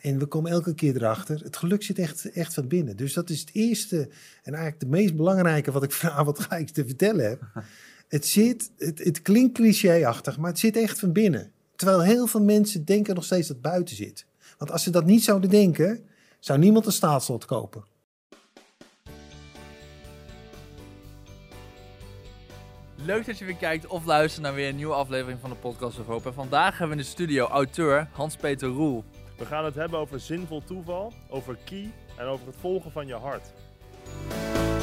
En we komen elke keer erachter, het geluk zit echt, echt van binnen. Dus dat is het eerste en eigenlijk de meest belangrijke wat ik vanavond gelijk te vertellen heb. Het zit, het, het klinkt clichéachtig, maar het zit echt van binnen. Terwijl heel veel mensen denken nog steeds dat het buiten zit. Want als ze dat niet zouden denken, zou niemand een staatslot kopen. Leuk dat je weer kijkt of luistert naar weer een nieuwe aflevering van de Podcast of Hope. En vandaag hebben we in de studio auteur Hans-Peter Roel. We gaan het hebben over zinvol toeval, over key en over het volgen van je hart.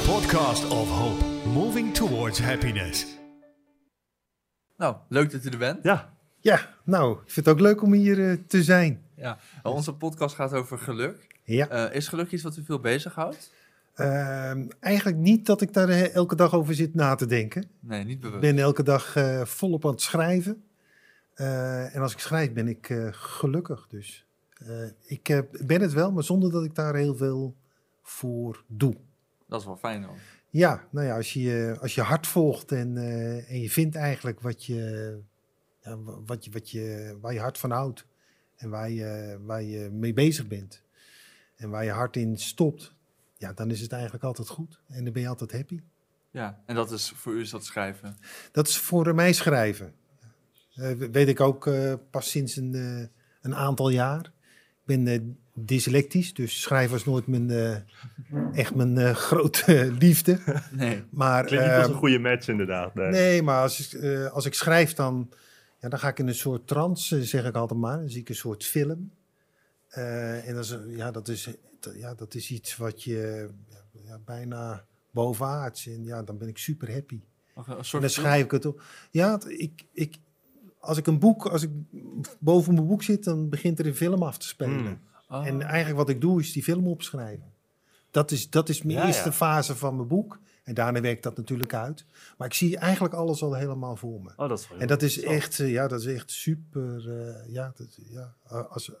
Podcast of Hope, moving towards happiness. Nou, leuk dat u er bent. Ja, Ja, nou, ik vind het ook leuk om hier eh, te zijn. Ja. Nou, Onze podcast gaat over geluk. Ja. Eh, is geluk iets wat u veel bezighoudt? Ehm, eigenlijk niet dat ik daar eh, elke dag over zit na te denken. Nee, niet Ik bewust. ben elke dag eh, volop aan het schrijven. Eh, en als ik schrijf ben ik eh, gelukkig. Dus ik eh, ben het wel, maar zonder dat ik daar heel veel voor doe. Dat is wel fijn hoor. Ja, nou ja, als je als je hart volgt en, eh, en je vindt eigenlijk wat je, ja, wa- wat je, wat je, waar je hart van houdt en waar je, waar je mee bezig bent en waar je hart in stopt, ja, dan is het eigenlijk altijd goed en dan ben je altijd happy. Ja, en dat is voor u is dat schrijven. Dat is voor mij schrijven. Eh, weet ik ook pas sinds een, een aantal jaar. Ik ben eh, dyslectisch, dus schrijven was nooit mijn, eh, echt mijn eh, grote liefde. Nee. Maar, klinkt niet als eh, een goede match inderdaad. Nee. Nee, maar als ik, eh, als ik schrijf, dan, ja, dan ga ik in een soort trance, zeg ik altijd maar. Dan zie ik een soort film. Eh, en dat is, ja, dat, is, ja, dat is iets wat je ja, bijna bovenaards. En ja, dan ben ik super happy. Een En soort dan schrijf ik het op. Ja, ik, ik, als ik een boek, als ik boven mijn boek zit, dan begint er een film af te spelen. Hmm. Oh. En eigenlijk wat ik doe, is die film opschrijven. Dat is, dat is mijn Ja, eerste ja. fase van mijn boek. En daarna werkt dat natuurlijk uit. Maar ik zie eigenlijk alles al helemaal voor me. Oh, dat is En dat is echt, eh, ja, dat is echt super. eh, ja, dat, ja, als,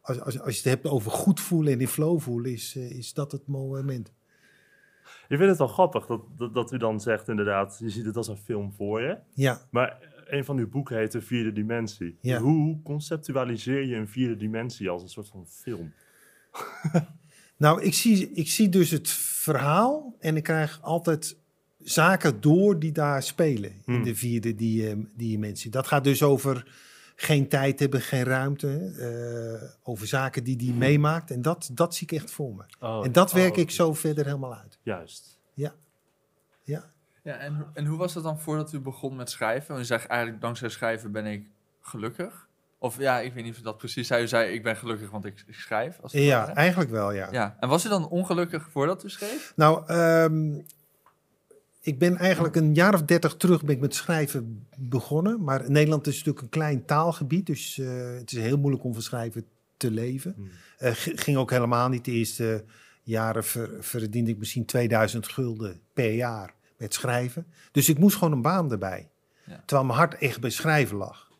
als, als, als je het hebt over goed voelen en in flow voelen, is, eh, is dat het moment. Je vindt het wel grappig dat, dat, dat u dan zegt inderdaad, je ziet het als een film voor je. Ja, Maar een van uw boeken heet De Vierde Dimensie. Ja. Hoe conceptualiseer je een vierde dimensie als een soort van film? nou, ik zie, ik zie dus het verhaal en ik krijg altijd zaken door die daar spelen in Hmm. de vierde die, eh, dimensie. Dat gaat dus over geen tijd hebben, geen ruimte, eh, over zaken die die meemaakt. En dat, dat zie ik echt voor me. Oh, En dat oh, werk ik zo verder helemaal uit. Juist. Ja, ja. Ja, en, en hoe was het dan voordat u begon met schrijven? Want u zegt eigenlijk, dankzij schrijven ben ik gelukkig. Of ja, ik weet niet of dat precies zei. U zei, ik ben gelukkig want ik, ik schrijf. Als het Ja, eigenlijk wel, ja. ja. En was u dan ongelukkig voordat u schreef? Nou, ehm, ik ben eigenlijk een jaar of dertig terug ben ik met schrijven begonnen. Maar Nederland is natuurlijk een klein taalgebied, dus eh, het is heel moeilijk om van schrijven te leven. Hmm. Eh, ging ook helemaal niet. De eerste jaren ver- verdiende ik misschien 2000 gulden per jaar met schrijven. Dus ik moest gewoon een baan erbij. Ja. Terwijl mijn hart echt bij schrijven lag.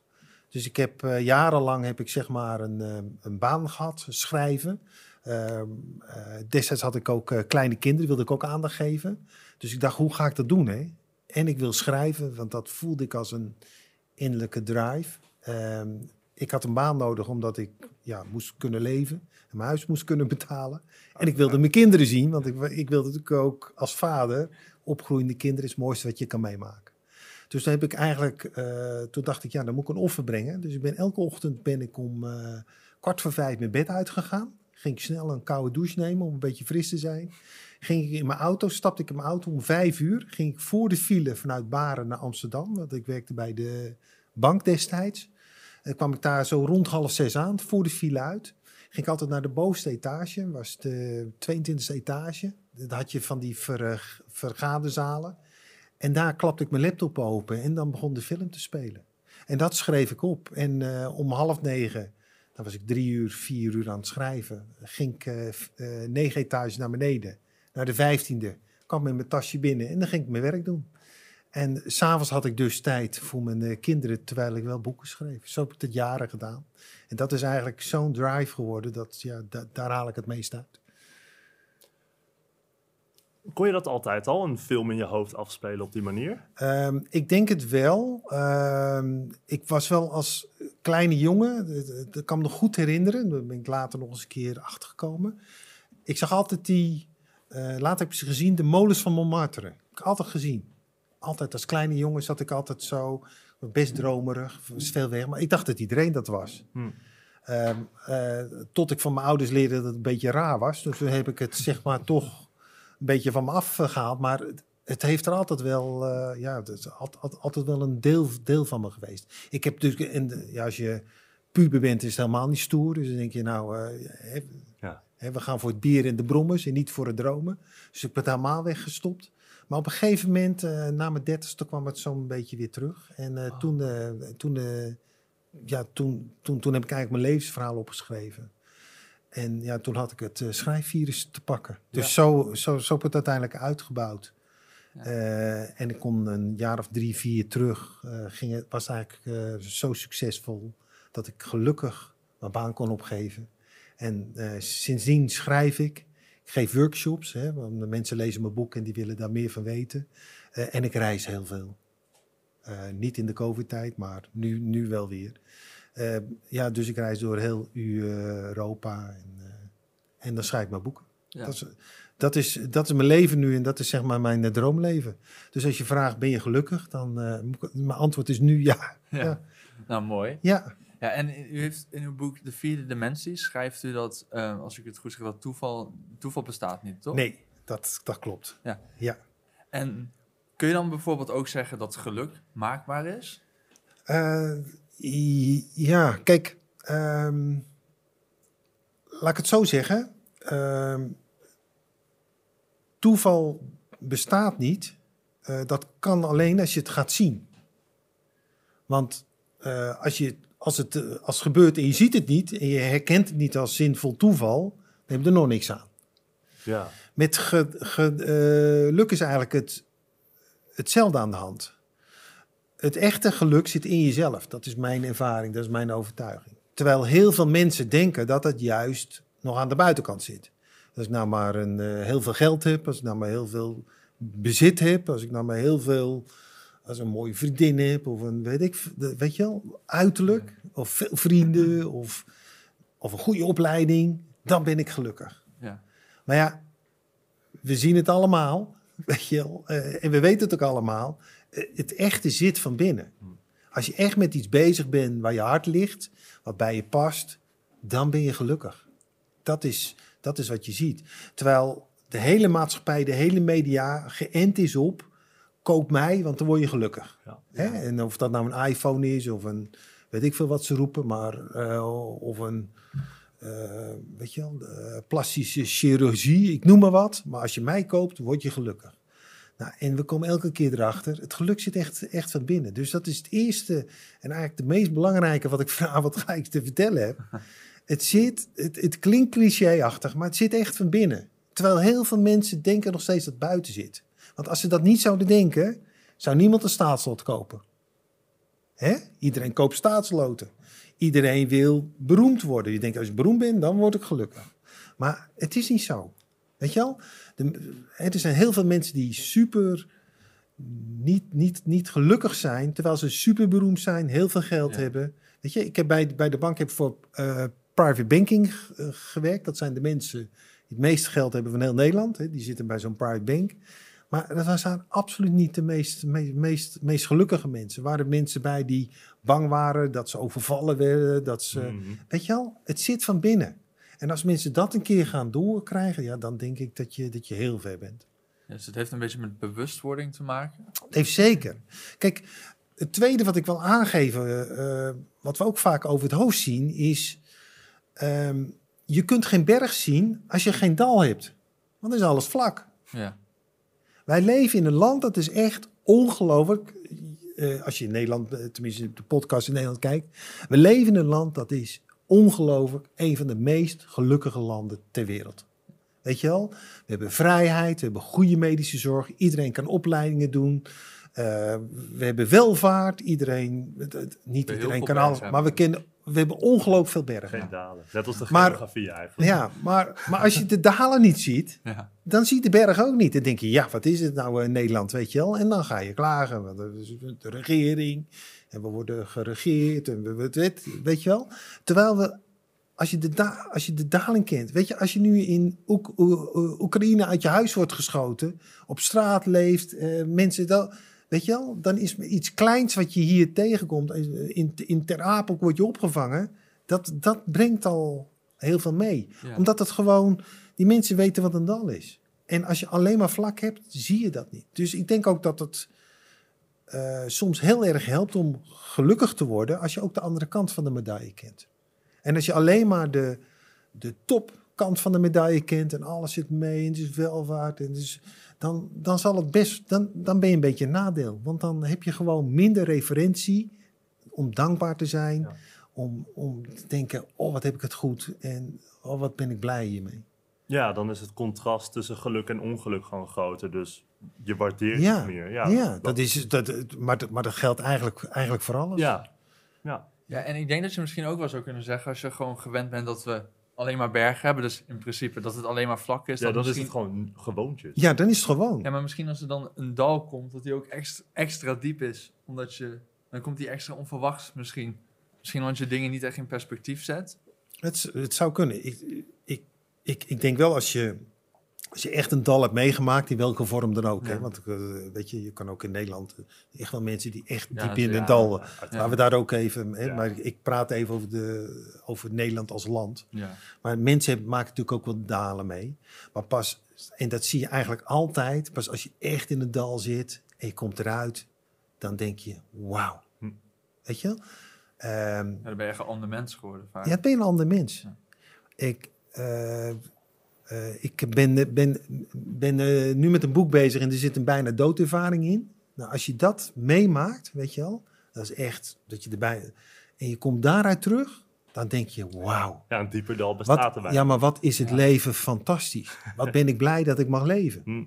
Dus ik heb eh, jarenlang heb ik zeg maar een, eh, een baan gehad, schrijven. Ehm, eh, destijds had ik ook kleine kinderen, wilde ik ook aandacht geven. Dus ik dacht, hoe ga ik dat doen? Hè? En ik wil schrijven, want dat voelde ik als een innerlijke drive. Ehm, ik had een baan nodig omdat ik ja, moest kunnen leven en mijn huis moest kunnen betalen. En ik wilde mijn kinderen zien, want ik, ik wilde natuurlijk ook als vader opgroeiende kinderen is het mooiste wat je kan meemaken. Dus toen heb ik eigenlijk, eh, toen dacht ik, ja, dan moet ik een offer brengen. Dus ik ben elke ochtend ben ik om eh, kwart voor vijf mijn bed uitgegaan. Ging ik snel een koude douche nemen om een beetje fris te zijn. Ging ik in mijn auto, stapte ik in mijn auto om vijf uur. Ging ik voor de file vanuit Baren naar Amsterdam, want ik werkte bij de bank destijds. En kwam ik daar zo rond half zes aan, voor de file uit. Ging ik altijd naar de bovenste etage, was de 22e etage. Dat had je van die ver, vergaderzalen. En daar klapte ik mijn laptop open en dan begon de film te spelen. En dat schreef ik op. En eh, om half negen, dan was ik drie uur, vier uur aan het schrijven. Ging ik eh, eh, negen etages naar beneden, naar de vijftiende. Kwam met mijn tasje binnen en dan ging ik mijn werk doen. En s'avonds had ik dus tijd voor mijn eh, kinderen, terwijl ik wel boeken schreef. Zo heb ik het jaren gedaan. En dat is eigenlijk zo'n drive geworden, dat ja, da- daar haal ik het meest uit. Kon je dat altijd al, een film in je hoofd afspelen op die manier? Ehm, ik denk het wel. Ehm, ik was wel als kleine jongen, dat- kan me nog goed herinneren. Daar ben ik later nog eens een keer achtergekomen. Ik zag altijd die, eh, later heb ik ze gezien, de molens van Montmartre. Heb ik altijd gezien. Altijd als kleine jongen zat ik altijd zo, best dromerig, veel weg. Maar ik dacht dat iedereen dat was. Hm. Ehm, eh, tot ik van mijn ouders leerde dat het een beetje raar was. Dus toen heb ik het zeg maar toch beetje van me afgehaald. Maar het, het heeft er altijd wel, eh, ja, het is altijd, altijd wel een deel, deel van me geweest. Ik heb dus, de, ja, als je puber bent, is het helemaal niet stoer. Dus dan denk je, nou, eh, Ja. we gaan voor het bier en de brommers en niet voor het dromen. Dus ik ben het helemaal weggestopt. Maar op een gegeven moment, eh, na mijn dertigste, kwam het zo'n beetje weer terug. En Oh. toen, toen, ja, toen, toen, toen heb ik eigenlijk mijn levensverhaal opgeschreven. En ja, toen had ik het eh, schrijfvirus te pakken. Dus Ja. zo, zo, zo heb ik het uiteindelijk uitgebouwd. Ja. Eh, en ik kon een jaar of drie, vier terug. eh, ging het, was eigenlijk zo succesvol dat ik gelukkig mijn baan kon opgeven. En sindsdien schrijf ik. Ik geef workshops, hè, want de mensen lezen mijn boek en die willen daar meer van weten. En ik reis heel veel. Niet in de COVID-tijd, maar nu, nu wel weer. Eh, ja, dus ik reis door heel Europa en, eh, en dan schrijf ik mijn boeken. Ja. Dat, is, dat, is, dat is mijn leven nu en dat is zeg maar mijn eh, droomleven. Dus als je vraagt, ben je gelukkig? Dan, mijn antwoord is nu ja. Ja. Ja. Nou, mooi. Ja, Ja, en u heeft in uw boek De Vierde Dimensie schrijft u dat, als ik het goed zeg, dat toeval, toeval bestaat niet, toch? nee, dat, dat klopt. Ja. ja. En kun je dan bijvoorbeeld ook zeggen dat geluk maakbaar is? Ja, kijk, ehm, laat ik het zo zeggen. Ehm, toeval bestaat niet. Eh, dat kan alleen als je het gaat zien. Want eh, als, je, als, het, eh, als het gebeurt en je ziet het niet en je herkent het niet als zinvol toeval, dan heb je er nog niks aan. Ja. Met ge, ge- geluk is eigenlijk het, hetzelfde aan de hand. Het echte geluk zit in jezelf. Dat is mijn ervaring, dat is mijn overtuiging. Terwijl heel veel mensen denken dat het juist nog aan de buitenkant zit. Als ik nou maar een, eh, heel veel geld heb, als ik nou maar heel veel bezit heb, als ik nou maar heel veel, als een mooie vriendin heb, of een, weet ik, weet je wel, uiterlijk, of veel vrienden, of, of een goede opleiding, dan ben ik gelukkig. Ja. Maar ja, we zien het allemaal, weet je wel, eh, en we weten het ook allemaal. Het echte zit van binnen. Als je echt met iets bezig bent waar je hart ligt, wat bij je past, dan ben je gelukkig. Dat is, dat is wat je ziet. Terwijl de hele maatschappij, de hele media geënt is op, koop mij, want dan word je gelukkig. Ja. Hè? En of dat nou een iPhone is of een, weet ik veel wat ze roepen, maar eh, of een, eh, weet je wel, plastische chirurgie, ik noem maar wat. Maar als je mij koopt, word je gelukkig. Nou, en we komen elke keer erachter, het geluk zit echt, echt van binnen. Dus dat is het eerste en eigenlijk de meest belangrijke wat ik vanavond ga ik te vertellen heb. Het zit, het, het klinkt clichéachtig, maar het zit echt van binnen. Terwijl heel veel mensen denken nog steeds dat het buiten zit. Want als ze dat niet zouden denken, zou niemand een staatslot kopen. Hè? Iedereen koopt staatsloten. Iedereen wil beroemd worden. Je denkt, als ik beroemd ben, dan word ik gelukkig. Maar het is niet zo. Weet je wel? De, er zijn heel veel mensen die super niet, niet, niet gelukkig zijn, terwijl ze super beroemd zijn, heel veel geld Ja. hebben. Weet je, ik heb bij, bij de bank heb voor eh, private banking eh, gewerkt. Dat zijn de mensen die het meeste geld hebben van heel Nederland. Hè. Die zitten bij zo'n private bank. Maar dat zijn absoluut niet de meest, meest, meest, meest gelukkige mensen. Er waren mensen bij die bang waren dat ze overvallen werden. Dat ze, Mhm. Weet je wel, het zit van binnen. En als mensen dat een keer gaan doorkrijgen, ja, dan denk ik dat je, dat je heel ver bent. Dus het heeft een beetje met bewustwording te maken. Het heeft zeker. Kijk, het tweede wat ik wil aangeven, eh, eh, wat we ook vaak over het hoofd zien, is: ehm, je kunt geen berg zien als je geen dal hebt. Want dan is alles vlak. Ja. Wij leven in een land dat is echt ongelooflijk. eh, als je in Nederland, tenminste de podcast in Nederland kijkt. We leven in een land dat is ongelooflijk een van de meest gelukkige landen ter wereld. Weet je wel? We hebben vrijheid, we hebben goede medische zorg. Iedereen kan opleidingen doen. Eh, we hebben welvaart. Iedereen, niet iedereen kan alles, bergen maar we, hebben kennen, we hebben ongelooflijk veel bergen. Geen dalen. Net als de Maar- geografie eigenlijk. Ja, maar, maar als je de dalen niet ziet, Ja. dan zie je de berg ook niet. Dan denk je, ja, wat is het nou in Nederland, weet je wel? En dan ga je klagen, want de regering en we worden geregeerd en we, we- weet, weet je wel? Terwijl we, als je de, da- als je de daling kent, weet je, als je nu in Oek- Oe- Oe- Oekraïne uit je huis wordt geschoten, op straat leeft, eh, mensen dat... Weet je wel, dan is iets kleins wat je hier tegenkomt. In, in Ter Apel word je opgevangen. Dat, dat brengt al heel veel mee. Ja. Omdat het gewoon, die mensen weten wat een dal is. En als je alleen maar vlak hebt, zie je dat niet. Dus ik denk ook dat het eh, soms heel erg helpt om gelukkig te worden als je ook de andere kant van de medaille kent. En als je alleen maar de, de topkant van de medaille kent en alles zit mee en het is welvaart en dus, dan, dan zal het best, dan, dan ben je een beetje een nadeel. Want dan heb je gewoon minder referentie om dankbaar te zijn, Ja. om, om te denken, oh wat heb ik het goed en oh wat ben ik blij hiermee. Ja, dan is het contrast tussen geluk en ongeluk gewoon groter. Dus je waardeert Ja, het meer. Ja, Ja, dat is, dat, maar, dat- maar dat geldt eigenlijk, eigenlijk voor alles. Ja, ja. Ja, en ik denk dat je misschien ook wel zou kunnen zeggen, als je gewoon gewend bent dat we alleen maar bergen hebben, dus in principe dat het alleen maar vlak is. ja dat dan is het gewoon gewoontjes. Ja, dan is het gewoon. Ja, maar misschien als er dan een dal komt, dat die ook extra, extra diep is, omdat je, dan komt die extra onverwachts misschien. Misschien omdat je dingen niet echt in perspectief zet. Het, het zou kunnen. Ik, ik, ik, ik denk wel als je, als je echt een dal hebt meegemaakt, in welke vorm dan ook. Hè? Want eh, weet je, je kan ook in Nederland eh, echt wel mensen die echt Ja, diep in ja, een dal. Ja, Laten we daar ook even. Hè? Maar ik praat even over, de, over Nederland als land. Ja. Maar mensen maken natuurlijk ook wel dalen mee. Maar pas, en dat zie je eigenlijk altijd, pas als je echt in het dal zit en je komt eruit, dan denk je, wauw. Hm. Weet je? Ja, dan ben je een ander mens geworden vaak. ja, dan ben je een ander mens. Ik, eh, eh, ik ben, ben, ben eh, nu met een boek bezig en er zit een bijna doodervaring in. Nou, als je dat meemaakt, weet je wel, dat is echt dat je erbij. En je komt daaruit terug, dan denk je, wauw. Ja, een dieper dal bestaat Wat, erbij. ja, maar wat is het Ja. leven fantastisch? Wat ben ik blij dat ik mag leven? Hm.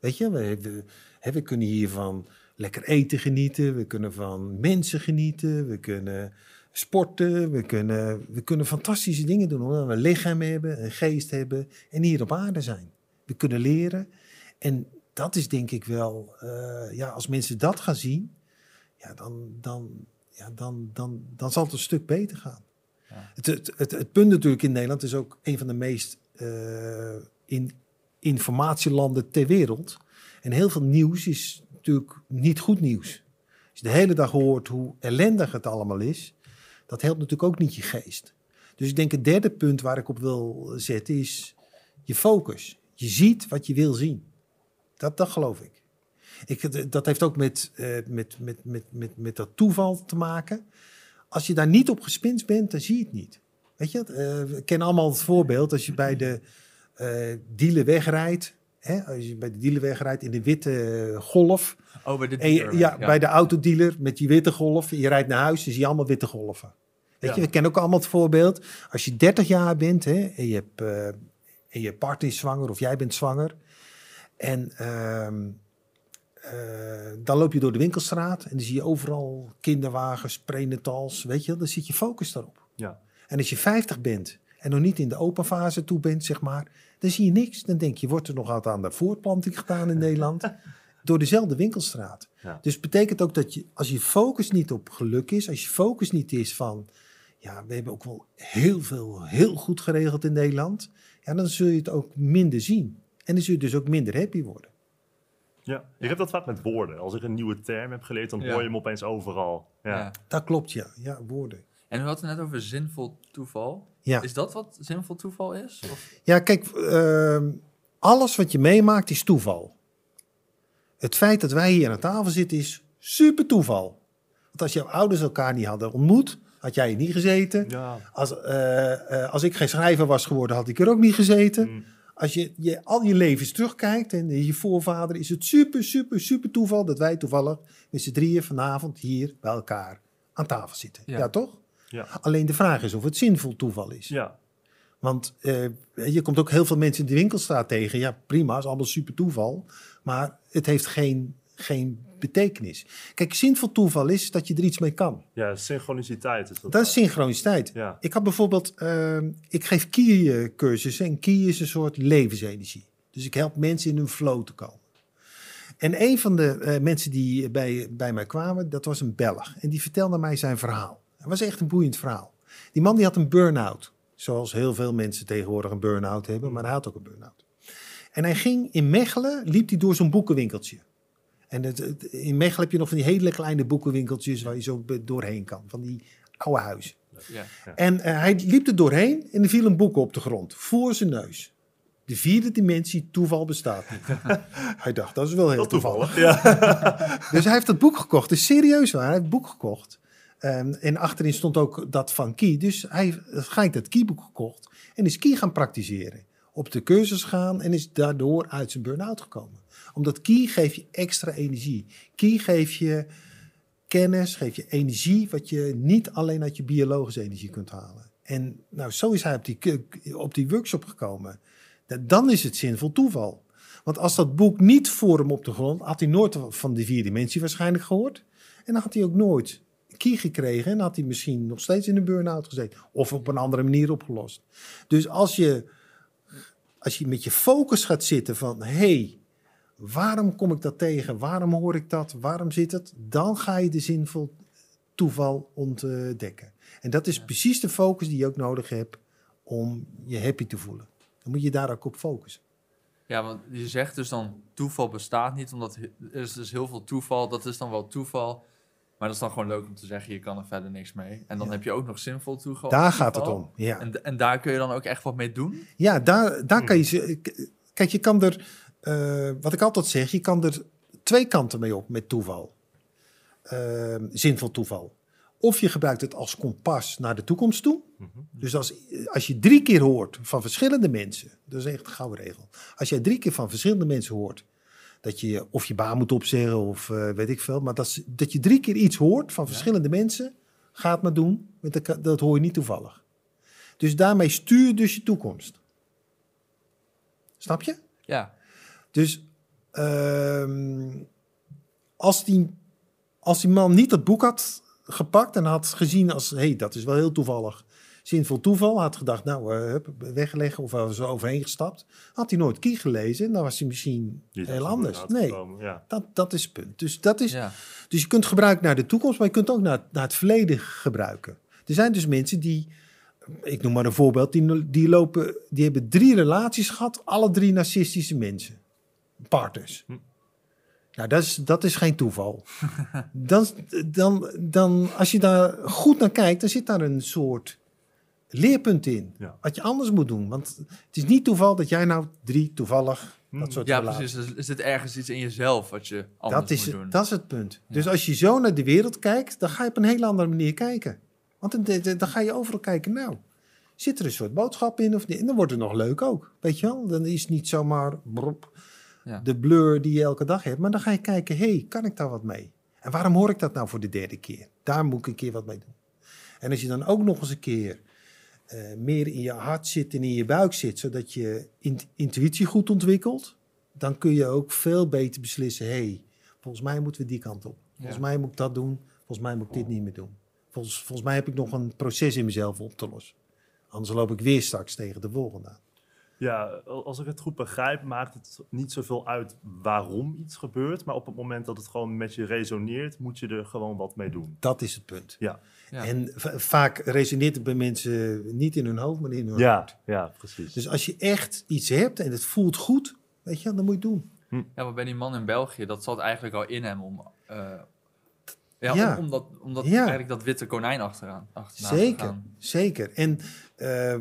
Weet je, we, we, hè, we kunnen hiervan lekker eten genieten, we kunnen van mensen genieten, we kunnen sporten, we kunnen, we kunnen fantastische dingen doen omdat we een lichaam hebben, een geest hebben en hier op aarde zijn. We kunnen leren en dat is denk ik wel, eh, ja, als mensen dat gaan zien, ja, dan, dan, ja, dan, dan, dan zal het een stuk beter gaan. Ja. Het, het, het, het punt natuurlijk in Nederland is ook een van de meest eh, in informatielanden ter wereld. En heel veel nieuws is natuurlijk niet goed nieuws. Als je de hele dag hoort hoe ellendig het allemaal is, dat helpt natuurlijk ook niet je geest. Dus ik denk het derde punt waar ik op wil zetten is je focus. Je ziet wat je wil zien. Dat, dat geloof ik. ik dat heeft ook met, eh, met, met, met, met, met dat toeval te maken. Als je daar niet op gespinst bent, dan zie je het niet. Weet je, eh, we kennen allemaal het voorbeeld als je bij de eh dealer wegrijdt. Hè, als je bij de dealer wegrijdt in de witte golf. Oh, bij de En je- dealer, ja, bij de autodealer met die witte golf. Je rijdt naar huis, dan zie je allemaal witte golven. Weet Ja. je, we kennen ook allemaal het voorbeeld. Als je 30 jaar bent hè, en, je hebt, eh, en je partner is zwanger of jij bent zwanger. En ehm, eh, dan loop je door de winkelstraat en dan zie je overal kinderwagens, prenatals. Weet je, dan zit je focus daarop. Ja. En als je 50 bent en nog niet in de open fase toe bent, zeg maar, dan zie je niks. Dan denk je, wordt er nog wat aan de voortplanting gedaan in Nederland? Door dezelfde winkelstraat. Ja. Dus betekent ook dat je, als je focus niet op geluk is, als je focus niet is van, ja, we hebben ook wel heel veel, heel goed geregeld in Nederland, ja, dan zul je het ook minder zien. En dan zul je dus ook minder happy worden. Ja, ik heb dat vaak met woorden. Als ik een nieuwe term heb geleerd, dan Ja. hoor je hem opeens overal. Ja. Ja. Dat klopt, ja. Ja, woorden. En u had het net over zinvol toeval. Ja. Is dat wat zinvol toeval is? Of? Ja, kijk, ehm, alles wat je meemaakt is toeval. Het feit dat wij hier aan tafel zitten is super toeval. Want als jouw ouders elkaar niet hadden ontmoet, had jij hier niet gezeten. Ja. Als, eh, eh, als ik geen schrijver was geworden, had ik er ook niet gezeten. Mm. Als je, je al je levens terugkijkt en je voorvader, is het super, super, super toeval dat wij toevallig met z'n drieën vanavond hier bij elkaar aan tafel zitten. Ja. ja toch? Ja. Alleen de vraag is of het zinvol toeval is. Ja. Want eh, je komt ook heel veel mensen in de winkelstraat tegen. Ja, prima, is allemaal super toeval. Maar het heeft geen, geen betekenis. Kijk, zinvol toeval is dat je er iets mee kan. Ja, synchroniciteit is dat. Dat is synchroniciteit. Ja. Ik had bijvoorbeeld, ehm, ik geef Ki-cursussen en Ki is een soort levensenergie. Dus ik help mensen in hun flow te komen. En een van de eh, mensen die bij, bij mij kwamen, dat was een Belg. En die vertelde mij zijn verhaal. Het was echt een boeiend verhaal. Die man die had een burn-out. Zoals heel veel mensen tegenwoordig een burn-out hebben, maar hij had ook een burn-out. En hij ging in Mechelen, liep hij door zo'n boekenwinkeltje. En het, het- in Mechelen heb je nog van die hele kleine boekenwinkeltjes waar je zo doorheen kan. Van die oude huizen. Ja. En eh, hij liep er doorheen en er viel een boek op de grond, voor zijn neus. De vierde dimensie, toeval bestaat niet. hij dacht, dat is wel heel Heel toevallig. toevallig. Ja. Dus hij heeft dat boek gekocht. Is serieus waar, hij heeft het boek gekocht. Ehm, en achterin stond ook dat van Kie. Dus hij heeft gelijk dat Kie-boek gekocht en is Kie gaan praktiseren. Op de cursus gaan en is daardoor uit zijn burn-out gekomen. Omdat Kie geeft je extra energie. Kie geeft je kennis, geeft je energie, wat je niet alleen uit je biologische energie kunt halen. En nou, zo is hij op die, op die workshop gekomen. Da- Dan is het zinvol toeval. Want als dat boek niet voor hem op de grond, had hij nooit van die vier dimensie waarschijnlijk gehoord. En dan had hij ook nooit kie gekregen en had hij misschien nog steeds in een burn-out gezeten. Of op een andere manier opgelost. Dus als je, als je met je focus gaat zitten van, hé, hey, waarom kom ik dat tegen? Waarom hoor ik dat? Waarom zit het? Dan ga je de zinvol toeval ontdekken. En dat is precies de focus die je ook nodig hebt om je happy te voelen. Dan moet je daar ook op focussen. Ja, want je zegt dus dan toeval bestaat niet, omdat er is dus heel veel toeval. Dat is dan wel toeval, maar dat is dan gewoon leuk om te zeggen, je kan er verder niks mee. En dan Ja. heb je ook nog zinvol toeval. Daar gaat het om. Ja. En, en daar kun je dan ook echt wat mee doen? Ja, daar, daar kan je Kijk, je kan er. Eh, wat ik altijd zeg, je kan er twee kanten mee op met toeval. Eh, zinvol toeval. Of je gebruikt het als kompas naar de toekomst toe. Dus als, als je drie keer hoort van verschillende mensen, dat is echt een gouden regel. Als jij drie keer van verschillende mensen hoort dat je of je baan moet opzeggen of eh, weet ik veel, maar dat, dat je drie keer iets hoort van verschillende mensen, ga het maar doen. Want dat, dat hoor je niet toevallig. Dus daarmee stuur je dus je toekomst. Snap je? Ja, Dus ehm, als, die, als die man niet dat boek had gepakt en had gezien als, hé, hey, dat is wel heel toevallig, zinvol toeval, had gedacht, nou, eh, hup, wegleggen of er overheen gestapt, had hij nooit Kie gelezen en dan was hij misschien Niet heel anders. Nee, Ja. dat, dat is het punt. Dus, dat is, ja. dus je kunt gebruiken naar de toekomst, maar je kunt ook naar, naar het verleden gebruiken. Er zijn dus mensen die, ik noem maar een voorbeeld, die, die, lopen, die hebben drie relaties gehad, alle drie narcistische mensen. Partners. Hm. Nou, dat is, dat is geen toeval. dan, dan, dan, als je daar goed naar kijkt, dan zit daar een soort leerpunt in. Ja. Wat je anders moet doen. Want het is niet toeval dat jij nou drie toevallig Hm. dat soort ja relaties precies. Er is dit ergens iets in jezelf wat je anders dat is, moet het, doen? dat is het punt. Dus als je zo naar de wereld kijkt, dan ga je op een hele andere manier kijken. Want dan, dan- dan ga je overal kijken, nou, zit er een soort boodschap in of niet? En dan wordt het nog leuk ook, weet je wel? Dan is het niet zomaar brop, Ja. de blur die je elke dag hebt. Maar dan ga je kijken, hé, hey, kan ik daar wat mee? En waarom hoor ik dat nou voor de derde keer? Daar moet ik een keer wat mee doen. En als je dan ook nog eens een keer eh, meer in je hart zit en in je buik zit, zodat je int- intuïtie goed ontwikkelt, dan kun je ook veel beter beslissen: hé, hey, volgens mij moeten we die kant op. Volgens Ja. mij moet ik dat doen. Volgens mij moet ik dit niet meer doen. Volgens, volgens mij heb ik nog een proces in mezelf op te lossen. Anders loop ik weer straks tegen de volgende aan. Ja, als ik het goed begrijp, maakt het niet zoveel uit waarom iets gebeurt. Maar op het moment dat het gewoon met je resoneert, moet je er gewoon wat mee doen. Dat is het punt. Ja, Ja. En va- vaak resoneert het bij mensen niet in hun hoofd, maar in hun ja, hart. ja precies. Dus als je echt iets hebt en het voelt goed, weet je, dan moet je het doen. Ja, maar bij die man in België, dat zat eigenlijk al in hem om... eh, ja, Ja. om, om dat, om dat Ja. eigenlijk dat witte konijn achteraan, Zeker, gaan. zeker. En, eh, eh,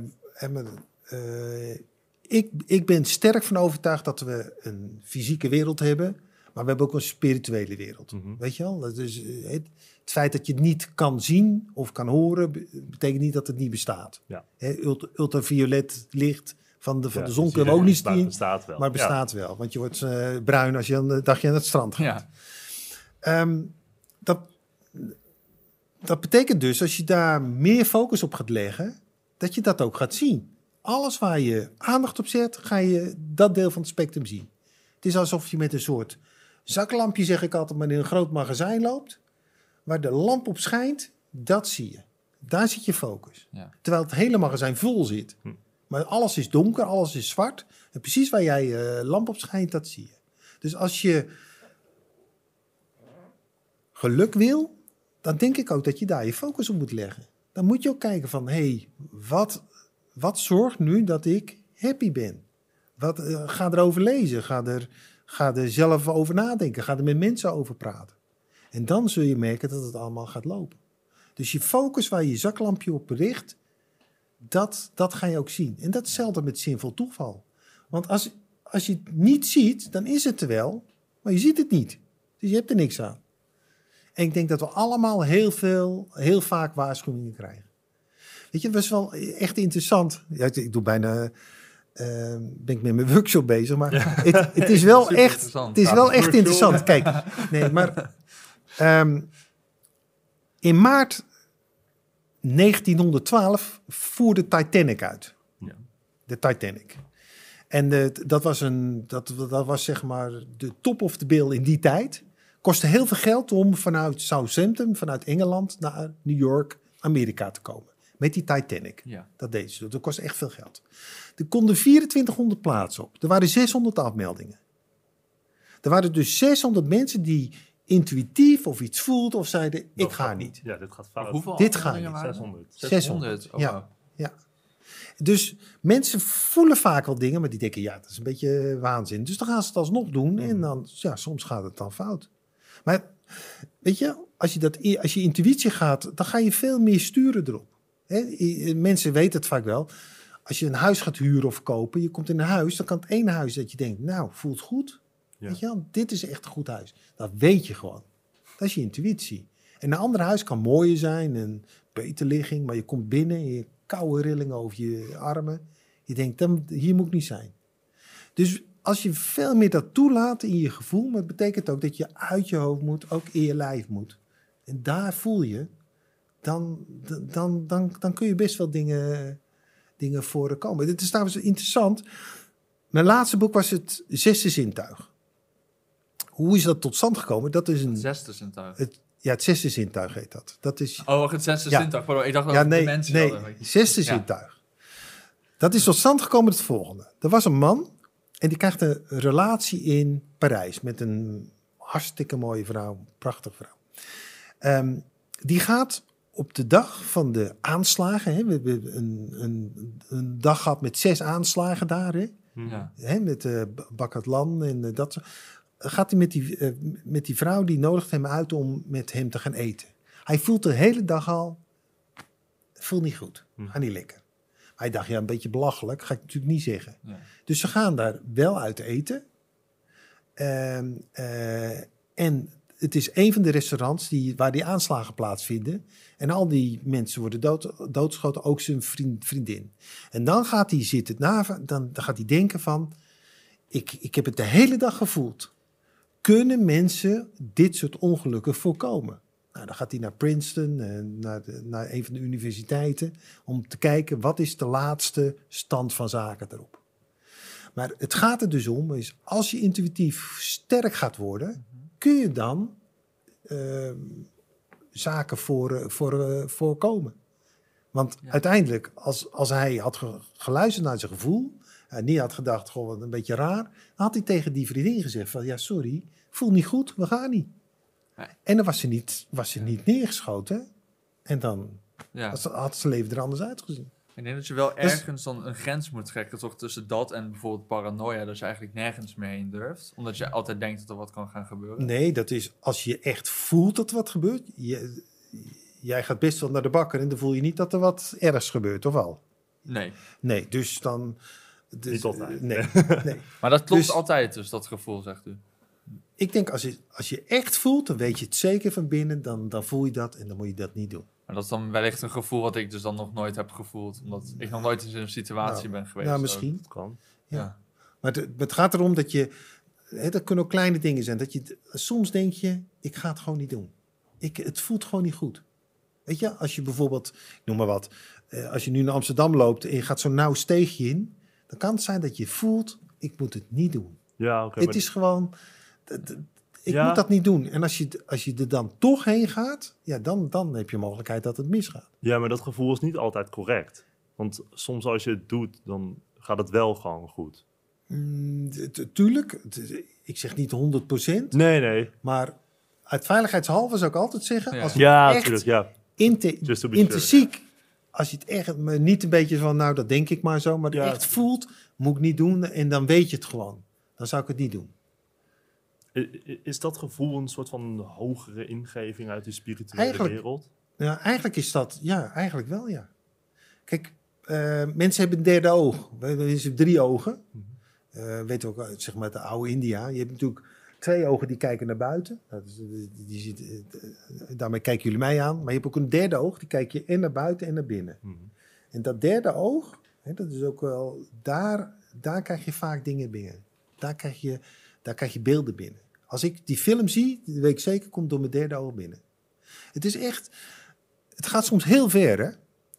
ik, ik ben sterk van overtuigd dat we een fysieke wereld hebben, maar we hebben ook een spirituele wereld. Mhm. Weet je wel? Dat is, eh, het, het feit dat je het niet kan zien of kan horen, be- betekent niet dat het niet bestaat. Ja. Ultraviolet licht van de, van Ja, de zon dus kunnen we ook niet zien, bestaat wel. maar Ja. bestaat wel. Want je wordt eh, bruin als je een dagje aan het strand gaat. Ja. Ehm, dat, dat betekent dus, als je daar meer focus op gaat leggen, dat je dat ook gaat zien. Alles waar je aandacht op zet, ga je dat deel van het spectrum zien. Het is alsof je met een soort Zaklampje zeg ik altijd, maar in een groot magazijn loopt. Waar de lamp op schijnt, dat zie je. Daar zit je focus. Ja. Terwijl het hele magazijn vol zit. Hm. Maar alles is donker, alles is zwart. En precies waar jij eh, lamp op schijnt, dat zie je. Dus als je geluk wil, dan denk ik ook dat je daar je focus op moet leggen. Dan moet je ook kijken van, hé, hey, wat, wat zorgt nu dat ik happy ben? Wat, eh, ga erover lezen, ga er, ga er zelf over nadenken, ga er met mensen over praten. En dan zul je merken dat het allemaal gaat lopen. Dus je focus waar je je zaklampje op richt, dat, dat ga je ook zien. En dat is hetzelfde met zinvol toeval. Want als, als je het niet ziet, dan is het er wel, maar je ziet het niet. Dus je hebt er niks aan. En ik denk dat we allemaal heel veel, heel vaak waarschuwingen krijgen. Weet je, het was wel echt interessant. Ja, ik- doe bijna, eh, ben ik met mijn workshop bezig, maar het, het is wel echt, interessant. het is Ja, wel echt interessant. Kijk, nee, maar ehm, in maart 1912 voer de Titanic uit. Ja. De Titanic. En de, dat, was een, dat, dat was zeg maar de top of the bill in die tijd. Kostte heel veel geld om vanuit Southampton, vanuit Engeland, naar New York, Amerika te komen. Met die Titanic. Ja. Dat deden ze. Dat kost echt veel geld. Er konden 2400 plaatsen op. Er waren 600 afmeldingen. Er waren dus 600 mensen die intuïtief of iets voelden of zeiden: Ik Dat ga gaat- niet. Ja, dit gaat Maar fout. hoeveel Dit gaat niet. waren er? 600. 600. Oh, Ja. wauw. Dus mensen voelen vaak wel dingen, maar die denken: Ja, dat is een beetje waanzin. Dus dan gaan ze het alsnog doen en dan, ja, soms gaat het dan fout. Maar weet je, als je, dat, als je intuïtie gaat, dan ga je veel meer sturen erop. Mensen weten het vaak wel. Als je een huis gaat huren of kopen, je komt in een huis, dan kan het ene huis dat je denkt, nou, voelt goed. Ja. Weet je wel, dit is echt een goed huis. Dat weet je gewoon. Dat is je intuïtie. En een ander huis kan mooier zijn, een beter ligging, maar je komt binnen en je koude rillingen over je armen. Je denkt, dan, hier moet ik niet zijn. Dus als je veel meer dat toelaat in je gevoel, maar het betekent ook dat je uit je hoofd moet, ook in je lijf moet. En daar voel je, dan, dan, dan, dan kun je best wel dingen, dingen voor komen. Dit is trouwens interessant. Mijn laatste boek was het zesde zintuig. Hoe is dat tot stand gekomen? Dat is een, Zesde zintuig. het, ja, het zesde zintuig heet dat. Dat is Oh, het zesde Ja. zintuig. Pardon, ik dacht dat ja, nee, dimensie nee, hadden. zesde Ja. zintuig. Dat is tot stand gekomen het volgende. Er was een man en die krijgt een relatie in Parijs met een hartstikke mooie vrouw, prachtige vrouw. Ehm, die gaat op de dag van de aanslagen, hè, we hebben een, een, een dag gehad met zes aanslagen daar, hè. Ja. hè, met uh, Bakatlan en eh, dat soort. Gaat hij met die, eh, met die vrouw, die nodigt hem uit om met hem te gaan eten. Hij voelt de hele dag al, voelt niet goed, Hm. ga niet lekker. Hij dacht, ja, een beetje belachelijk, ga ik natuurlijk niet zeggen. Ja. Dus ze gaan daar wel uit eten. Ehm, eh, en het is een van de restaurants die, waar die aanslagen plaatsvinden. En al die mensen worden dood, doodgeschoten, ook zijn vriend, vriendin. En dan gaat hij zitten, na, dan, dan gaat hij denken van... Ik, ik heb het de hele dag gevoeld. Kunnen mensen dit soort ongelukken voorkomen? Nou, dan gaat hij naar Princeton, naar, naar een van de universiteiten... om te kijken, wat is de laatste stand van zaken erop? Maar het gaat er dus om, is als je intuïtief sterk gaat worden, kun je dan ehm, zaken voor, eh, voor, eh, voorkomen. Want Ja. uiteindelijk, als, als hij had ge- geluisterd naar zijn gevoel, en niet had gedacht, goh, wat een beetje raar, dan had hij tegen die vriendin gezegd van, ja, sorry, voel niet goed, we gaan niet. Nee. En dan was ze niet, was ze niet neergeschoten. En dan Ja. had, had zijn leven er anders uitgezien. Ik denk dat je wel Dus- ergens dan een grens moet trekken, toch tussen dat en bijvoorbeeld paranoia, dat je eigenlijk nergens meer heen durft. Omdat je altijd denkt dat er wat kan gaan gebeuren. Nee, dat is als je echt voelt dat er wat gebeurt. Je, jij gaat best wel naar de bakker en dan voel je niet dat er wat ergs gebeurt, of wel? Nee. Nee, dus dan... Dus, Niet altijd. Nee, nee. Maar dat klopt Dus- altijd, dus dat gevoel, zegt u. Ik denk als je, als je echt voelt, dan weet je het zeker van binnen. Dan, dan voel je dat en dan moet je dat niet doen. Maar dat is dan wellicht een gevoel wat ik dus dan nog nooit heb gevoeld. Omdat ik nog nooit in zo'n situatie Nou, ben geweest. nou, misschien. Dat kan. Ja. Ja. Maar het, het gaat erom dat je... Hè, dat kunnen ook kleine dingen zijn. Dat je, soms denk je, ik ga het gewoon niet doen. Ik, het voelt gewoon niet goed. Weet je, als je bijvoorbeeld, ik noem maar wat, eh, als je nu naar Amsterdam loopt en je gaat zo'n nauw steegje in, dan kan het zijn dat je voelt, ik moet het niet doen. Ja, oké. het maar is gewoon, Ik Ja. moet dat niet doen. En als je, als je er dan toch heen gaat, ja, dan, dan heb je mogelijkheid dat het misgaat. Ja, maar dat gevoel is niet altijd correct. Want soms als je het doet, dan gaat het wel gewoon goed. Mm, tuurlijk, ik zeg niet 100%, Nee, nee. maar uit veiligheidshalve zou ik altijd zeggen, Ja. als je Ja, echt. Ja. sure, intrinsiek, als je het echt niet een beetje van, nou dat denk ik maar zo, maar Ja. echt voelt, moet ik niet doen en dan weet je het gewoon. Dan zou ik het niet doen. Is dat gevoel een soort van hogere ingeving uit de spirituele Eigenlijk- wereld? Ja, eigenlijk is dat, ja, eigenlijk wel, ja. Kijk, eh, mensen hebben een derde oog. Mensen drie ogen. Eh weet ook, uit, zeg maar, de oude India. Je hebt natuurlijk twee ogen die kijken naar buiten. Dat is, die, ziet, eh, eh, daarmee kijken jullie mij aan. Maar je hebt ook een derde oog, die kijk je en naar buiten en naar binnen. Mhm. En dat derde oog, hè, dat is ook wel, daar, daar krijg je vaak dingen binnen. Daar krijg je, daar krijg je beelden binnen. Als ik die film zie, weet ik zeker, komt door mijn derde oog binnen. Het is echt, het gaat soms heel ver, hè.